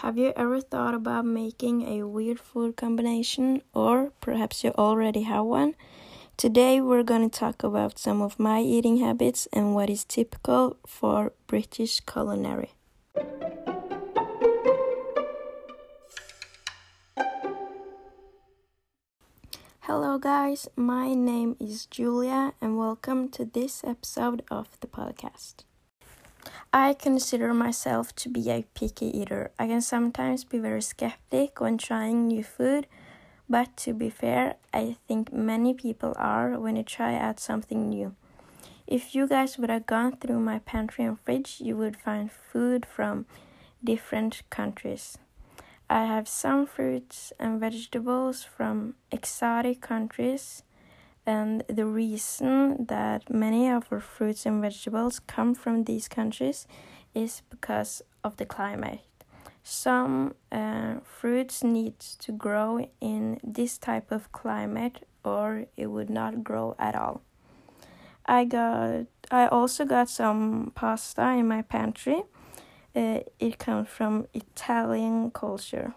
Have you ever thought about making a weird food combination, or perhaps you already have one? Today, we're going to talk about some of my eating habits and what is typical for British culinary. Hello, guys, my name is Julia, and welcome to this episode of the podcast. I consider myself to be a picky eater. I can sometimes be very skeptic when trying new food, but to be fair, I think many people are when you try out something new. If you guys would have gone through my pantry and fridge, you would find food from different countries. I have some fruits and vegetables from exotic countries and the reason that many of our fruits and vegetables come from these countries is because of the climate. Some uh, fruits need to grow in this type of climate or it would not grow at all. I got I also got some pasta in my pantry. Uh, it comes from Italian culture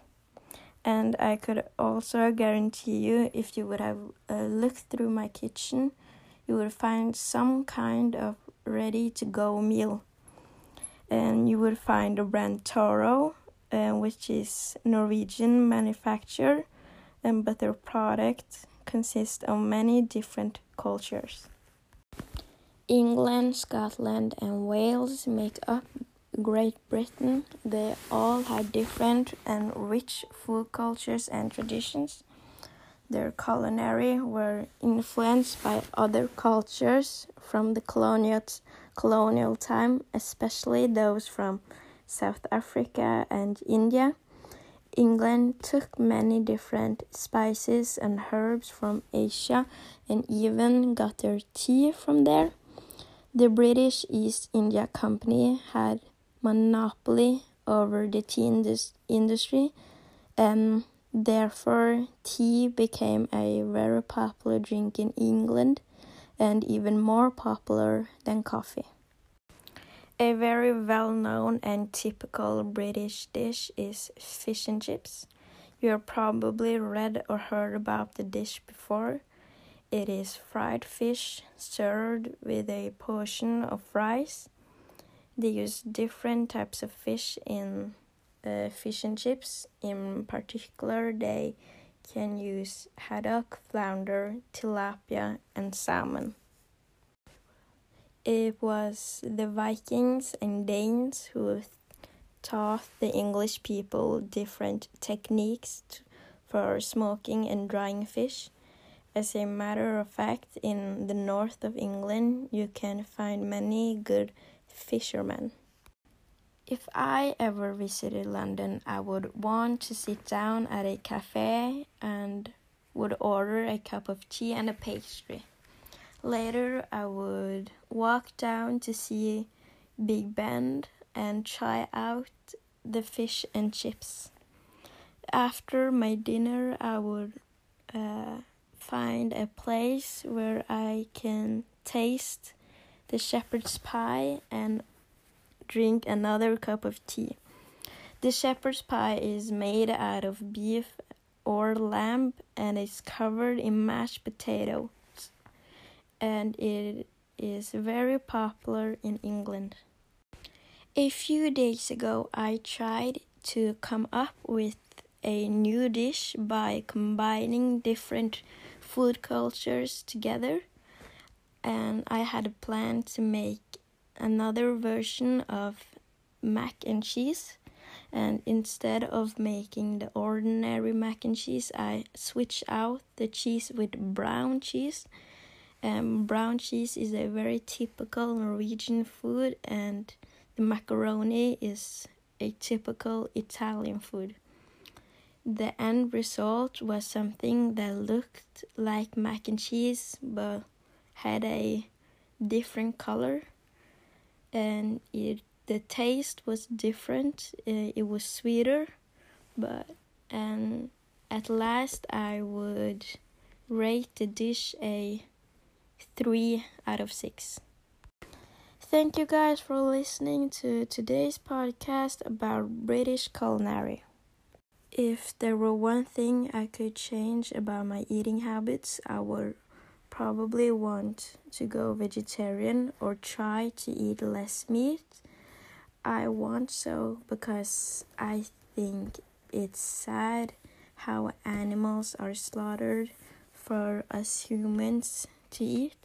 and I could also guarantee you if you would have uh, looked through my kitchen, you would find some kind of ready to go meal. And you would find the brand Toro, uh, which is Norwegian manufacturer, and but their product consists of many different cultures. England, Scotland, and Wales make up Great Britain, they all had different and rich food cultures and traditions. Their culinary were influenced by other cultures from the colonial, colonial time, especially those from South Africa and India. England took many different spices and herbs from Asia and even got their tea from there. The British East India Company had monopoly over the tea indus industry, and therefore tea became a very popular drink in England and even more popular than coffee. A very well known and typical British dish is fish and chips. You have probably read or heard about the dish before. It is fried fish served with a portion of rice they use different types of fish in uh, fish and chips. In particular, they can use haddock, flounder, tilapia, and salmon. It was the Vikings and Danes who taught the English people different techniques for smoking and drying fish. As a matter of fact, in the north of England, you can find many good fisherman. If I ever visited London, I would want to sit down at a cafe and would order a cup of tea and a pastry. Later, I would walk down to see Big Ben and try out the fish and chips. After my dinner, I would uh, find a place where I can taste the shepherd's pie and drink another cup of tea. The shepherd's pie is made out of beef or lamb and is covered in mashed potatoes and it is very popular in England. A few days ago, I tried to come up with a new dish by combining different food cultures together and I had a plan to make another version of mac and cheese. And instead of making the ordinary mac and cheese, I switched out the cheese with brown cheese. And brown cheese is a very typical Norwegian food, and the macaroni is a typical Italian food. The end result was something that looked like mac and cheese, but had a different color and it the taste was different uh, it was sweeter but and at last i would rate the dish a 3 out of 6 Thank you guys for listening to today's podcast about British culinary. If there were one thing I could change about my eating habits, I would probably want to go vegetarian or try to eat less meat. I want so because I think it's sad how animals are slaughtered for us humans to eat.